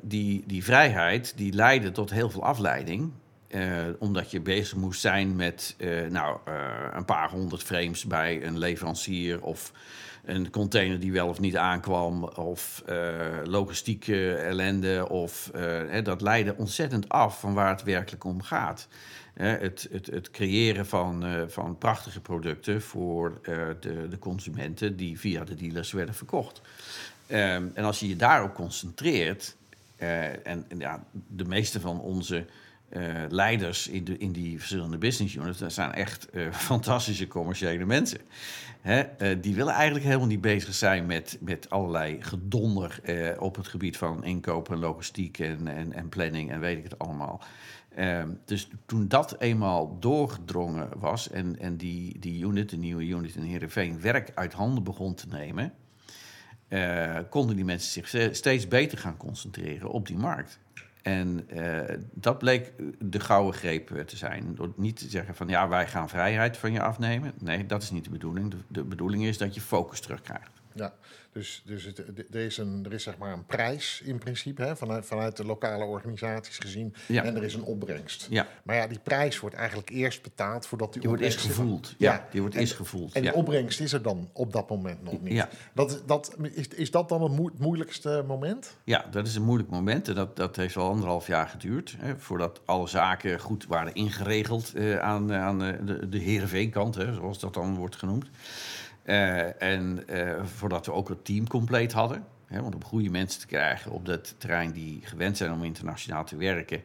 die, die vrijheid die leidde tot heel veel afleiding. Omdat je bezig moest zijn met nou, een paar honderd frames bij een leverancier of een container die wel of niet aankwam, of logistieke ellende. Of, dat leidde ontzettend af van waar het werkelijk om gaat het, het, het, creëren van, van prachtige producten voor de, de, consumenten die via de dealers werden verkocht. Um, en als je je daarop concentreert, en, en, ja, de meeste van onze leiders in, in die verschillende business units, dat zijn echt fantastische commerciële mensen. Hè? die willen eigenlijk helemaal niet bezig zijn met, met allerlei gedonder op het gebied van inkoop en logistiek en, en, en planning en weet ik het allemaal. Ehm, dus toen dat eenmaal doorgedrongen was en, en die, die unit, de nieuwe unit in Heerenveen, werk uit handen begon te nemen, konden die mensen zich steeds beter gaan concentreren op die markt. En uh, dat bleek de gouden greep eh, te zijn. Door niet te zeggen van ja, wij gaan vrijheid van je afnemen. Nee, dat is niet de bedoeling. De, de bedoeling is dat je focus terugkrijgt. Ja, dus, dus het, er, is een, er is zeg maar een prijs in principe hè, vanuit, vanuit de lokale organisaties gezien. En er is een opbrengst. Ja. Maar ja, die prijs wordt eigenlijk eerst betaald voordat die, die wordt eerst gevoeld. Ja, die wordt eerst gevoeld. En de opbrengst is er dan op dat moment nog niet. Ja. Dat, dat, is, is dat dan het moeilijkste moment? Ja, dat is een moeilijk moment. En dat, dat heeft wel anderhalf jaar geduurd. Hè, voordat alle zaken goed waren ingeregeld uh, aan, aan de, de Heerenveen-kant, zoals dat dan wordt genoemd. Uh, en uh, voordat we ook het team compleet hadden. Hè, want om goede mensen te krijgen op dat terrein die gewend zijn om internationaal te werken.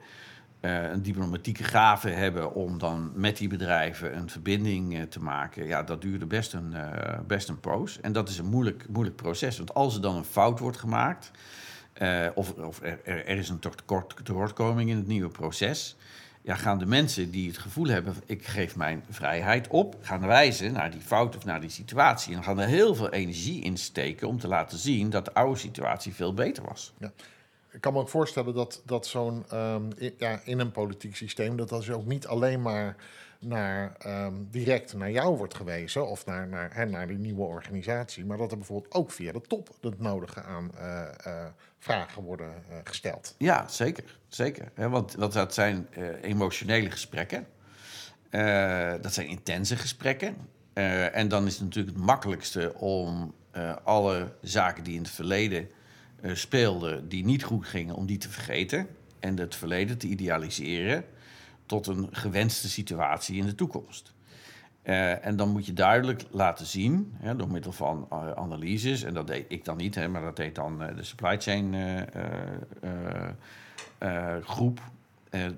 Uh, een diplomatieke gave hebben om dan met die bedrijven een verbinding te maken. Ja, dat duurde best een, best een poos. En dat is een moeilijk, moeilijk proces. Want als er dan een fout wordt gemaakt. of, of er, er, is een tekort, tekortkoming in het nieuwe proces gaan de mensen die het gevoel hebben: ik geef mijn vrijheid op, gaan wijzen naar die fout of naar die situatie. En gaan er heel veel energie in steken om te laten zien dat de oude situatie veel beter was. Ja. Ik kan me ook voorstellen dat, dat zo'n um, ja, in een politiek systeem, dat dat ook niet alleen maar naar, um, direct naar jou wordt gewezen of naar, naar, hè, naar die nieuwe organisatie, maar dat er bijvoorbeeld ook via de top het nodige aan uh, uh, vragen worden uh, gesteld. Ja, zeker. zeker. Want, want dat zijn emotionele gesprekken. dat zijn intense gesprekken. en dan is het natuurlijk het makkelijkste om alle zaken die in het verleden speelden, die niet goed gingen, om die te vergeten en het verleden te idealiseren tot een gewenste situatie in de toekomst. Uh, en dan moet je duidelijk laten zien, hè, door middel van uh, analyses, en dat deed ik dan niet, hè, maar dat deed dan uh, de supply chain groep,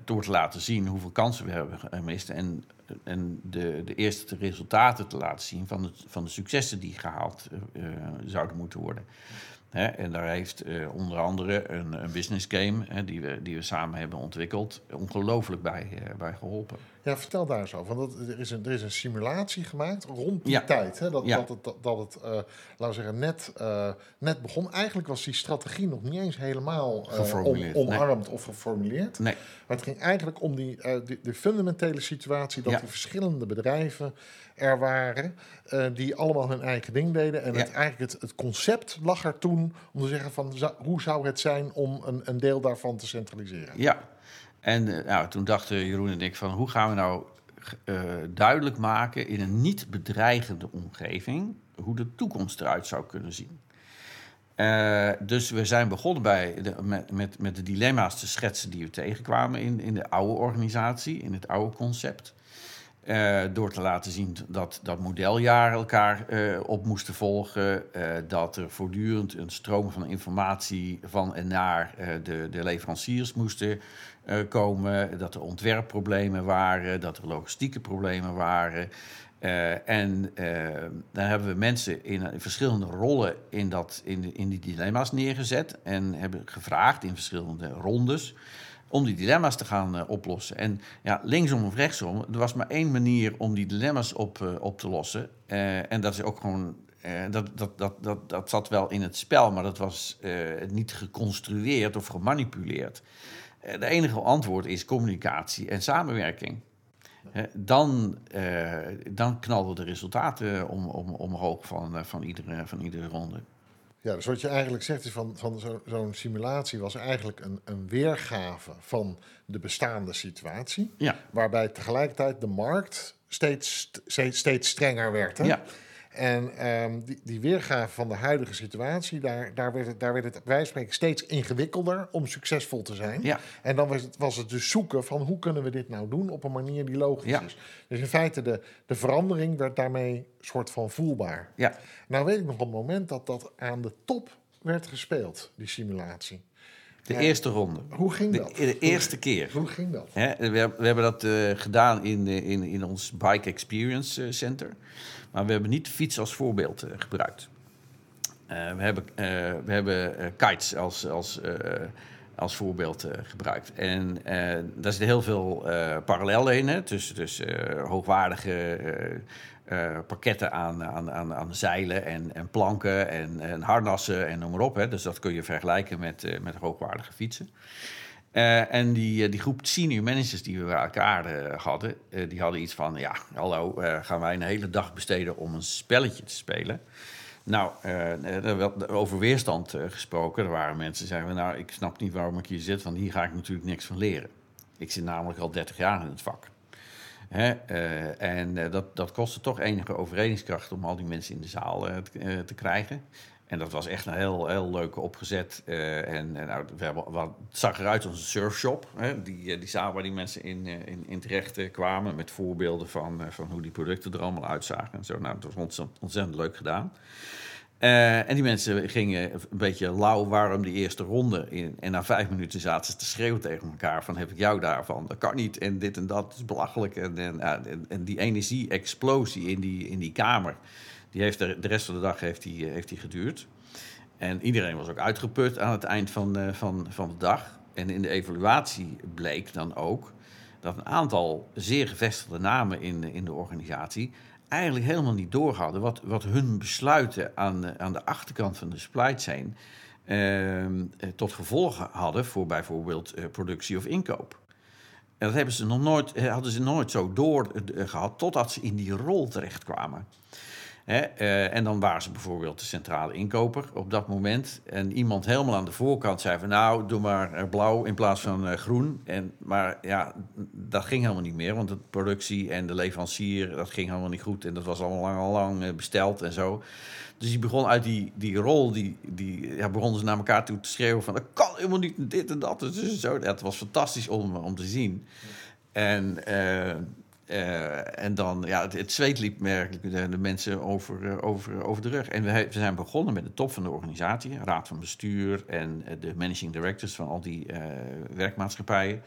door te laten zien hoeveel kansen we hebben gemist en, en de, de eerste resultaten te laten zien van de, van de successen die gehaald zouden moeten worden en daar heeft onder andere een, een business game die, we, die we samen hebben ontwikkeld, ongelooflijk bij, bij geholpen. Ja, vertel daar eens over. Want er is een, er is een simulatie gemaakt rond die tijd. Hè? Dat, ja. dat het, dat, het uh, laten we zeggen, net, net begon. Eigenlijk was die strategie nog niet eens helemaal om, omarmd of geformuleerd. Nee. Maar het ging eigenlijk om die, de, de fundamentele situatie dat ja. die verschillende bedrijven er waren, uh, die allemaal hun eigen ding deden. En het, eigenlijk het, het, concept lag er toen om te zeggen van hoe zou het zijn om een, een deel daarvan te centraliseren. Ja, en uh, nou, toen dachten Jeroen en ik van hoe gaan we nou uh, duidelijk maken in een niet bedreigende omgeving hoe de toekomst eruit zou kunnen zien. Uh, dus we zijn begonnen bij de, met, met, met de dilemma's te schetsen die we tegenkwamen in, in de oude organisatie, in het oude concept. Door te laten zien dat, dat modeljaren elkaar op moesten volgen. Dat er voortdurend een stroom van informatie van en naar de, de leveranciers moesten komen. Dat er ontwerpproblemen waren, dat er logistieke problemen waren. en dan hebben we mensen in, verschillende rollen in, dat, in, in die dilemma's neergezet. En hebben gevraagd in verschillende rondes om die dilemma's te gaan oplossen. En ja, linksom of rechtsom, er was maar één manier om die dilemma's op, op te lossen. En dat is ook gewoon. dat, dat, dat, dat, dat zat wel in het spel, maar dat was niet geconstrueerd of gemanipuleerd. De enige antwoord is communicatie en samenwerking. dan, dan knalden de resultaten om, om, omhoog van, van, iedere, van iedere ronde. Ja, dus wat je eigenlijk zegt is van, van zo- zo'n simulatie was eigenlijk een, een weergave van de bestaande situatie. Ja. Waarbij tegelijkertijd de markt steeds, steeds, steeds strenger werd. Hè? Ja. En ehm, die, die weergave van de huidige situatie, daar, daar, werd het, daar werd het spreken steeds ingewikkelder om succesvol te zijn. Ja. En dan was het, was het dus zoeken van hoe kunnen we dit nou doen op een manier die logisch Ja. is. Dus in feite de, de verandering werd daarmee soort van voelbaar. Ja. Nou weet ik nog op het moment dat dat aan de top werd gespeeld, die simulatie. De eerste ronde. Hoe ging dat? de eerste keer. Hoe ging dat? Hè, we, hebben- we hebben dat eh, gedaan in, eh, in, in ons Bike Experience eh, Center. Maar we hebben niet fiets als voorbeeld eh, gebruikt. Eh, we hebben, eh, we hebben kites als, als, als voorbeeld gebruikt. En daar zitten heel veel parallellen in. Hè, tussen eh, hoogwaardige pakketten aan, aan, aan, aan zeilen en, en planken en, en harnassen en noem maar op. Hè. Dus dat kun je vergelijken met, met hoogwaardige fietsen. Eh, en die, eh, die groep senior managers die we bij elkaar eh, hadden, die hadden iets van: ja, hallo, gaan wij een hele dag besteden om een spelletje te spelen? Nou, over weerstand gesproken. Er waren mensen die zeiden: Nou, ik snap niet waarom ik hier zit, want hier ga ik natuurlijk niks van leren. Ik zit namelijk al 30 jaar in het vak. Hè? en dat, dat kostte toch enige overredingskracht om al die mensen in de zaal te krijgen. En dat was echt een heel, heel leuk opgezet. eh, en nou, we hebben, wat, het zag eruit als een surfshop. Hè? Die, eh, die zaal waar die mensen in, eh, in, terecht kwamen. Met voorbeelden van, van hoe die producten er allemaal uitzagen. En zo. Nou, dat was ontzettend, ontzettend leuk gedaan. En die mensen gingen een beetje lauw warm die eerste ronde in. En na vijf minuten zaten ze te schreeuwen tegen elkaar van... heb ik jou daarvan? Dat kan niet en dit en dat is belachelijk. En, en, en die energie-explosie in die, in die kamer... die heeft de, rest van de dag heeft die, eh, heeft die geduurd. En iedereen was ook uitgeput aan het eind van, eh, van, van de dag. En in de evaluatie bleek dan ook... dat een aantal zeer gevestigde namen in, in de organisatie eigenlijk helemaal niet door hadden wat, wat hun besluiten aan, aan de achterkant van de supply chain ehm, eh, tot gevolg hadden voor bijvoorbeeld eh, productie of inkoop. En dat hebben ze nog nooit, eh, hadden ze nooit zo door eh, gehad totdat ze in die rol terechtkwamen. Eh, en dan waren ze bijvoorbeeld de centrale inkoper op dat moment. En iemand helemaal aan de voorkant zei van... nou, doe maar blauw in plaats van eh, groen. En, maar ja, dat ging helemaal niet meer. Want de productie en de leverancier, dat ging helemaal niet goed. En dat was allemaal lang, al lang eh, besteld en zo. Dus die begon uit die, die rol, die, die, ja, begonnen ze naar elkaar toe te schreeuwen van... dat kan helemaal niet, dit en dat. Dus zo. Het was fantastisch om, om te zien. En... eh, en dan, ja, het, het zweet liep merkelijk de, de mensen over, eh, over, over de rug. En we, we zijn begonnen met de top van de organisatie, raad van bestuur en eh, de managing directors van al die eh, werkmaatschappijen.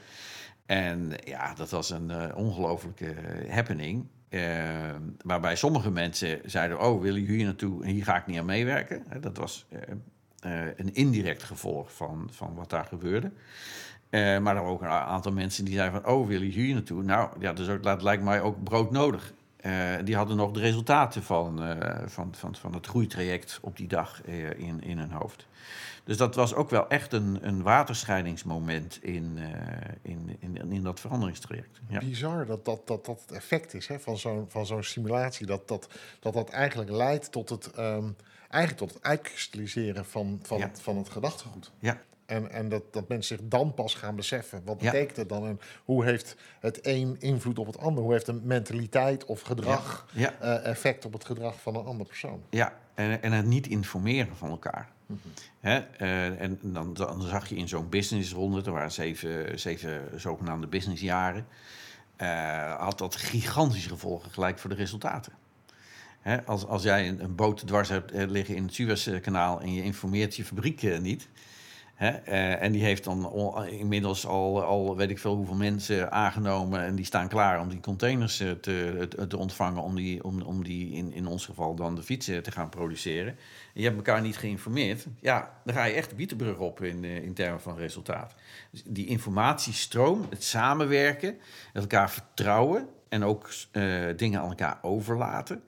En ja, dat was een eh, ongelofelijke eh, happening. Eh, waarbij sommige mensen zeiden: Oh, willen jullie hier naartoe? En hier ga ik niet aan meewerken. Dat was eh, eh, een indirect gevolg van, van wat daar gebeurde. Eh, maar er waren ook een aantal mensen die zeiden van... oh, willen jullie hier naartoe? Nou, ja, dus ook, dat lijkt mij ook broodnodig. Eh, die hadden nog de resultaten van, eh, van, van, van het groeitraject op die dag in, in hun hoofd. Dus dat was ook wel echt een, een waterscheidingsmoment in, in, in, in dat veranderingstraject. Ja. Bizar dat dat, dat dat het effect is hè, van zo'n van zo'n simulatie. Dat dat, dat dat eigenlijk leidt tot het, ehm, eigenlijk tot het uitkristalliseren van, van, Ja. het, van het gedachtegoed. Ja. En, en dat, dat mensen zich dan pas gaan beseffen. Wat betekent het dan? En hoe heeft het een invloed op het ander? Hoe heeft een mentaliteit of gedrag Ja. eh, effect op het gedrag van een andere persoon? Ja, en, en het niet informeren van elkaar. Hè? eh, en dan, dan zag je in zo'n businessronde, er waren zeven, zeven zogenaamde businessjaren, eh, had dat gigantische gevolgen gelijk voor de resultaten. Hè? Als, als jij een, een boot dwars hebt liggen in het Suezkanaal en je informeert je fabriek niet, Hè? eh, en die heeft dan inmiddels al, al weet ik veel hoeveel mensen aangenomen. En die staan klaar om die containers eh, te, te, ontvangen. Om die, om, om die in, in ons geval dan de fietsen te gaan produceren. En je hebt elkaar niet geïnformeerd. Ja, dan ga je echt de bietenbrug op in, eh, in termen van resultaat. Dus die informatiestroom, het samenwerken, het elkaar vertrouwen. En ook eh, dingen aan elkaar overlaten.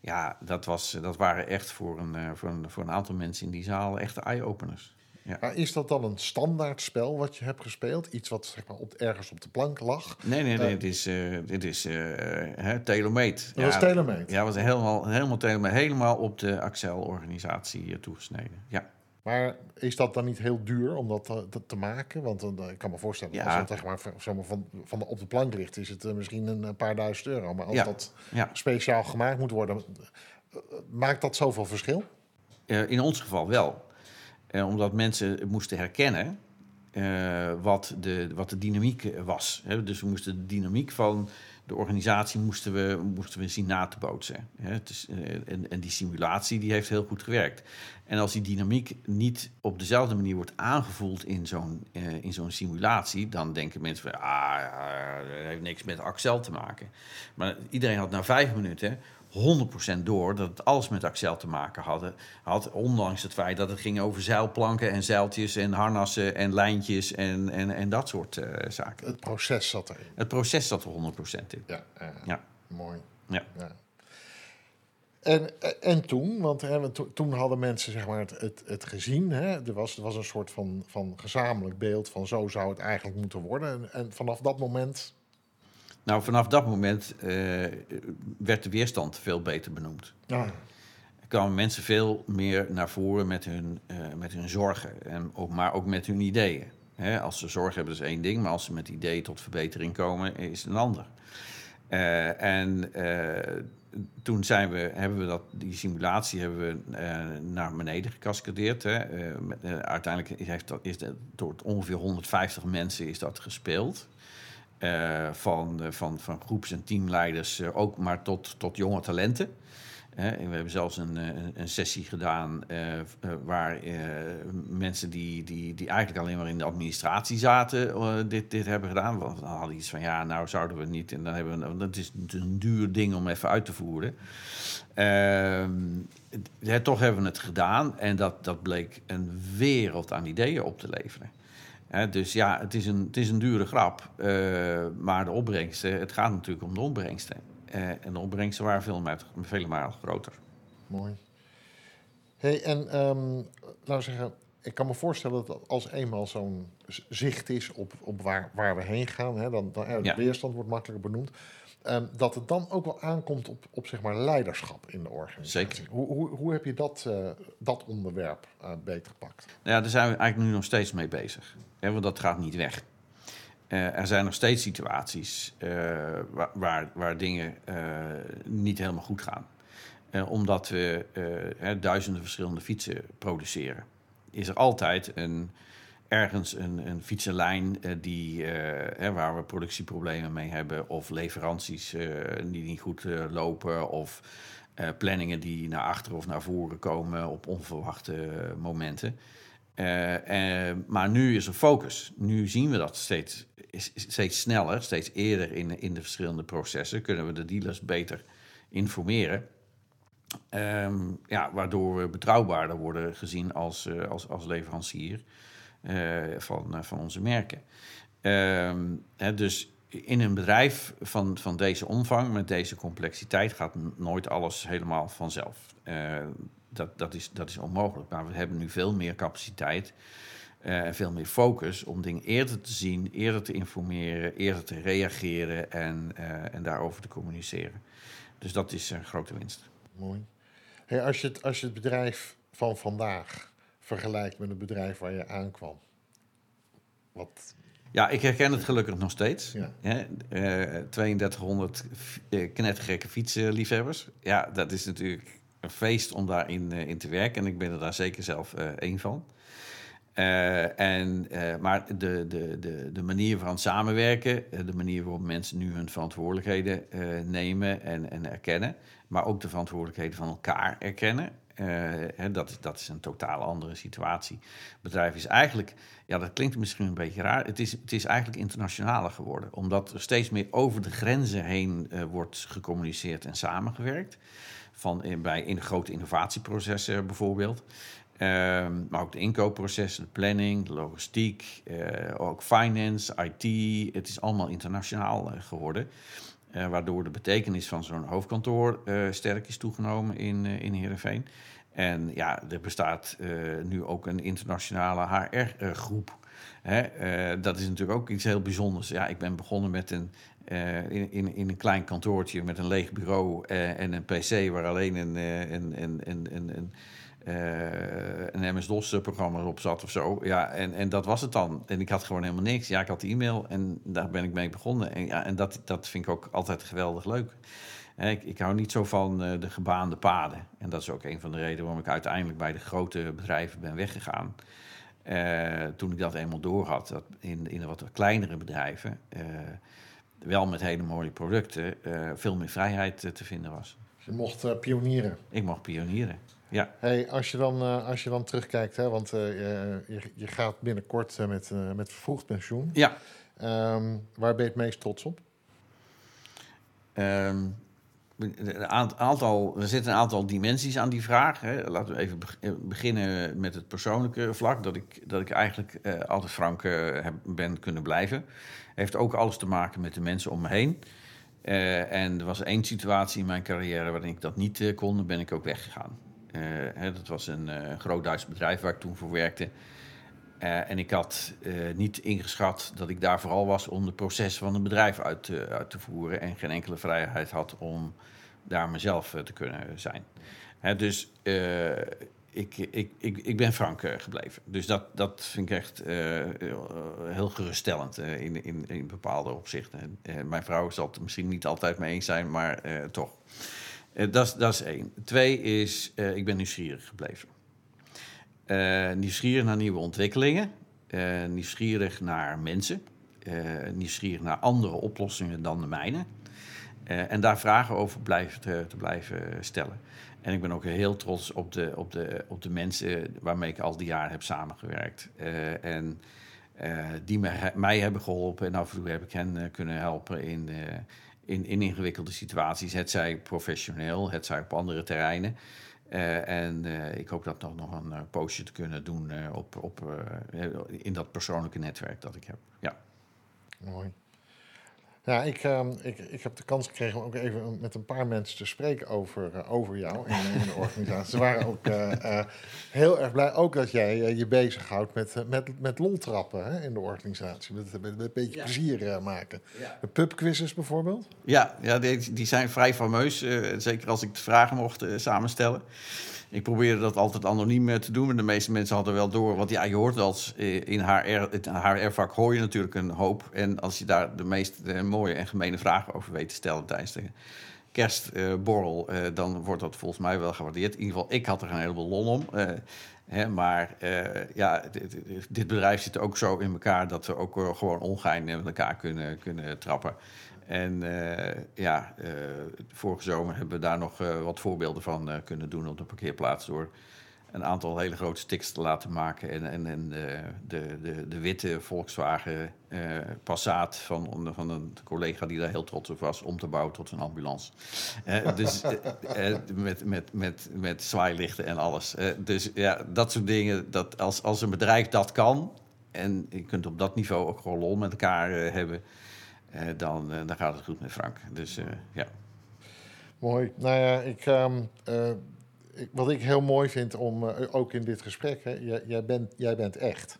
Ja, dat, was, dat waren echt voor een, eh, voor, een, voor een aantal mensen in die zaal echte eye-openers. Ja. Maar is dat dan een standaard spel wat je hebt gespeeld? Iets wat zeg maar, op, ergens op de plank lag? Nee, nee, nee. Eh, het is, eh dit is eh hè, Telemeet. Dat was Telemeet. Ja, was helemaal, helemaal, Telemeet, helemaal op de Axel-organisatie eh, toegesneden. Ja. Maar is dat dan niet heel duur om dat te, te- te maken? Want ik kan me voorstellen, Ja. als het zeg maar, van- van, de, op de plank ligt, is het eh, misschien een, paar duizend euro. Maar als Ja. dat ja. speciaal gemaakt moet worden, eh, maakt dat zoveel verschil? Eh, in ons geval wel. Eh, omdat mensen moesten herkennen eh, wat, de, wat de dynamiek was. Hè. Dus we moesten de dynamiek van de organisatie moesten we, moesten we zien na te bootsen. Hè. Eh, en, en die simulatie die heeft heel goed gewerkt. En als die dynamiek niet op dezelfde manier wordt aangevoeld in zo'n in zo'n simulatie, dan denken mensen van, ah, dat heeft niks met Axel te maken. Maar iedereen had na vijf minuten 100% door dat het alles met Axel te maken had, had. Ondanks het feit dat het ging over zeilplanken en zeiltjes en harnassen en lijntjes en, en, en dat soort eh, zaken. Het proces zat erin. Het proces zat er 100% in. Ja, Ja. mooi. Ja. Ja. En, en toen, want hè, toen hadden mensen zeg maar, het, het, het gezien. Hè? Er, was, er was een soort van, van gezamenlijk beeld van zo zou het eigenlijk moeten worden. En, en vanaf dat moment, Nou, vanaf dat moment eh, werd de weerstand veel beter benoemd. ja, Er kwamen mensen veel meer naar voren met hun, eh, met hun zorgen, en ook, maar ook met hun ideeën. Als ze zorgen hebben, is één ding, maar als ze met ideeën tot verbetering komen, is het een ander. Eh, en toen zijn we, hebben we dat, die simulatie hebben we naar beneden gecascadeerd. Hè. Met, uiteindelijk heeft dat, is dat, door ongeveer 150 mensen is dat gespeeld. Eh, van, eh, van, van groeps- en teamleiders, eh, ook maar tot, tot jonge talenten. We hebben zelfs een, een, sessie gedaan waar mensen die, die, die eigenlijk alleen maar in de administratie zaten, dit, dit hebben gedaan. Want dan hadden iets van ja, nou zouden we niet. En dan hebben we, dat is een duur ding om even uit te voeren. Ehm, eh, toch hebben we het gedaan en dat, dat bleek een wereld aan ideeën op te leveren. Hè, dus ja, het is een, het is een dure grap. eh, maar de opbrengsten, het gaat natuurlijk om de opbrengsten. Eh, en de opbrengsten waren veel, vele malen groter. mooi. Hey, en ehm, laten we zeggen, ik kan me voorstellen dat als eenmaal zo'n zicht is op, op waar, waar we heen gaan, hè, dan, dan eh, de weerstand wordt makkelijker benoemd. Ehm, dat het dan ook wel aankomt op, op zeg maar leiderschap in de organisatie. Zeker. Hoe, hoe, hoe heb je dat, eh, dat onderwerp eh, beter gepakt? Nou ja, daar zijn we eigenlijk nu nog steeds mee bezig. Hè, want dat gaat niet weg. Eh, er zijn nog steeds situaties waar, waar, waar dingen niet helemaal goed gaan. Omdat we hè, duizenden verschillende fietsen produceren. Is er altijd een, ergens een, een fietsenlijn eh, die, eh, hè, waar we productieproblemen mee hebben... of leveranties eh, die niet goed lopen... of planningen die naar achteren of naar voren komen op onverwachte momenten... Maar nu is er focus. Nu zien we dat steeds, steeds sneller, steeds eerder in, in de verschillende processen. Kunnen we de dealers beter informeren. Ehm, ja, waardoor we betrouwbaarder worden gezien als, als, als leverancier van, eh, van onze merken. Ehm, hè, dus in een bedrijf van, van deze omvang, met deze complexiteit, gaat nooit alles helemaal vanzelf. Eh, dat, dat, is, dat is onmogelijk. Maar we hebben nu veel meer capaciteit eh, en veel meer focus om dingen eerder te zien, eerder te informeren, eerder te reageren en, eh, en daarover te communiceren. Dus dat is een grote winst. Mooi. Hey, als, je het, als je het bedrijf van vandaag vergelijkt met het bedrijf waar je aankwam, wat, Ja, ik herken het gelukkig nog steeds. Ja. Hè? Eh, 3200 f- eh, knettergekke fietsenliefhebbers. Ja, dat is natuurlijk een feest om daarin eh, in te werken. En ik ben er daar zeker zelf eh één van. Eh, en, eh, maar de, de, de, de manier van samenwerken, eh, de manier waarop mensen nu hun verantwoordelijkheden eh, nemen en, en erkennen, maar ook de verantwoordelijkheden van elkaar erkennen, eh, hè, dat, dat is een totaal andere situatie. Het bedrijf is eigenlijk, ja, dat klinkt misschien een beetje raar, het is, het is eigenlijk internationaler geworden, omdat er steeds meer over de grenzen heen eh, wordt gecommuniceerd en samengewerkt. Van, in, bij in grote innovatieprocessen bijvoorbeeld. Ehm, maar ook de inkoopprocessen, de planning, de logistiek, eh, ook finance, IT. Het is allemaal internationaal eh, geworden. Eh, waardoor de betekenis van zo'n hoofdkantoor eh, sterk is toegenomen in, eh in Heerenveen. En ja, er bestaat nu ook een internationale HR-groep. dat is natuurlijk ook iets heel bijzonders. Ja, ik ben begonnen met een in, in, in, een klein kantoortje met een leeg bureau en een PC waar alleen een, een, een, een, een, uh, een MS-DOS-programma op zat of zo. Ja, en, en dat was het dan. En ik had gewoon helemaal niks. Ja, ik had de e-mail en daar ben ik mee begonnen. En, ja, en dat, dat vind ik ook altijd geweldig leuk. Ik, ik hou niet zo van uh, de gebaande paden. En dat is ook een van de redenen waarom ik uiteindelijk bij de grote bedrijven ben weggegaan. Uh, toen ik dat eenmaal door had, dat in, in de wat kleinere bedrijven, wel met hele mooie producten, veel meer vrijheid te vinden was. Je mocht pionieren. Ik mocht pionieren. Ja. Hey, als, je dan, uh, als je dan terugkijkt, hè, want uh, je, je gaat binnenkort uh, met, met vervroegd pensioen. Ja. Um, waar ben je het meest trots op? Um, een aantal, er zitten een aantal dimensies aan die vraag. Hè. Laten we even beginnen met het persoonlijke vlak. Dat ik, dat ik eigenlijk altijd frank heb, ben kunnen blijven. Heeft ook alles te maken met de mensen om me heen. en er was één situatie in mijn carrière waarin ik dat niet kon. Dan ben ik ook weggegaan. Eh, hè, dat was een uh, groot Duits bedrijf waar ik toen voor werkte. Uh, en ik had niet ingeschat dat ik daar vooral was om het proces van een bedrijf uit, uit te voeren. En geen enkele vrijheid had om daar mezelf te kunnen zijn. Hè, dus ik, ik, ik, ik ben frank gebleven. Dus dat, dat vind ik echt heel geruststellend in, in, in bepaalde opzichten. mijn vrouw zal het misschien niet altijd mee eens zijn, maar toch. Uh, dat is één. Twee is, uh, ik ben nieuwsgierig gebleven. Uh, nieuwsgierig naar nieuwe ontwikkelingen. nieuwsgierig naar mensen. nieuwsgierig naar andere oplossingen dan de mijne. en daar vragen over blijven te, te, blijven stellen. En ik ben ook heel trots op de, op de, op de mensen waarmee ik al die jaren heb samengewerkt. en die me, mij hebben geholpen. En af en toe heb ik hen kunnen helpen in in, in ingewikkelde situaties. Het zij professioneel, het zij op andere terreinen. Uh, en uh, ik hoop dat nog, nog een uh, poosje te kunnen doen op, op, in dat persoonlijke netwerk dat ik heb. Ja. Mooi. Ja, ik, uh, ik, ik heb de kans gekregen om ook even met een paar mensen te spreken over, uh, over jou in, in, de organisatie. Ze waren ook uh, heel erg blij ook dat jij je bezighoudt met, met, met loltrappen hè, in de organisatie. Met, met, met een beetje ja. plezier maken. Ja. De pubquizzes bijvoorbeeld? Ja, ja die, die zijn vrij fameus. zeker als ik de vragen mocht samenstellen. Ik probeerde dat altijd anoniem eh, te doen. Maar de meeste mensen hadden wel door. Want ja, je hoort als eh, in HR, het HR-vak hoor je natuurlijk een hoop. En als je daar de meest eh, mooie en gemene vragen over weet te stellen tijdens de kerstborrel, dan wordt dat volgens mij wel gewaardeerd. In ieder geval, ik had er een heleboel lol om. Maar ja, dit, dit, bedrijf zit ook zo in elkaar dat we ook gewoon ongein met elkaar kunnen, kunnen trappen. En uh, ja, uh, vorige zomer hebben we daar nog uh, wat voorbeelden van kunnen doen op de parkeerplaats. Door een aantal hele grote sticks te laten maken. En, en, en de, de, de, witte Volkswagen Passat van, van een collega die daar heel trots op was om te bouwen tot een ambulance. dus met, met, met, met zwaailichten en alles. dus ja, dat soort dingen. Dat als, als een bedrijf dat kan. En je kunt op dat niveau ook gewoon lol met elkaar hebben uh, dan, uh, dan gaat het goed met Frank. Dus uh, ja. Mooi. Nou ja, ik, um, ik, wat ik heel mooi vind om, ook in dit gesprek, hè, jij, jij, bent, jij bent echt.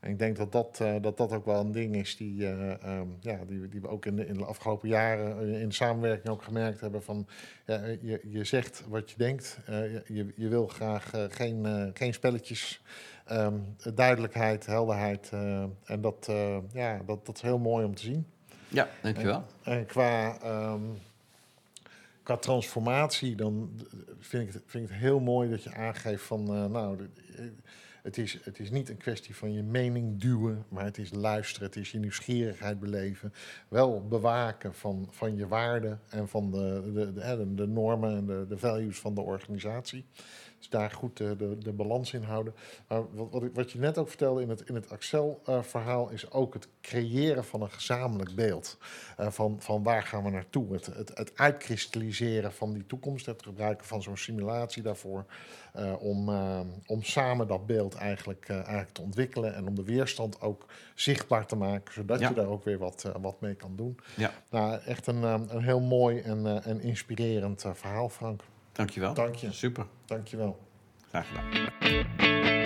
En ik denk dat dat, dat, dat ook wel een ding is die, um, ja, die, die we ook in de, in de afgelopen jaren in samenwerking ook gemerkt hebben. Van, ja, je, je zegt wat je denkt. je, je wil graag geen, geen spelletjes. Um, duidelijkheid, helderheid. en dat, ja, dat, dat is heel mooi om te zien. Ja, dankjewel. En, en qua, um, qua transformatie, dan vind ik, het, vind ik het heel mooi dat je aangeeft van, uh, nou, het is, het is niet een kwestie van je mening duwen, maar het is luisteren, het is je nieuwsgierigheid beleven. Wel bewaken van, van je waarden en van de, de, de, de normen en de, de values van de organisatie. Dus daar goed de, de, de balans in houden. Maar wat, wat, wat, je net ook vertelde in het, in het Axel-verhaal, is ook het creëren van een gezamenlijk beeld. Uh, van, van waar gaan we naartoe? Het, het, het uitkristalliseren van die toekomst, het gebruiken van zo'n simulatie daarvoor. Uh, om, om samen dat beeld eigenlijk, eigenlijk te ontwikkelen en om de weerstand ook zichtbaar te maken, zodat ja. je daar ook weer wat, wat mee kan doen. Ja. Nou, echt een, een heel mooi en, en inspirerend verhaal, Frank. Dankjewel. Dank je. Super. Dankjewel. Graag gedaan.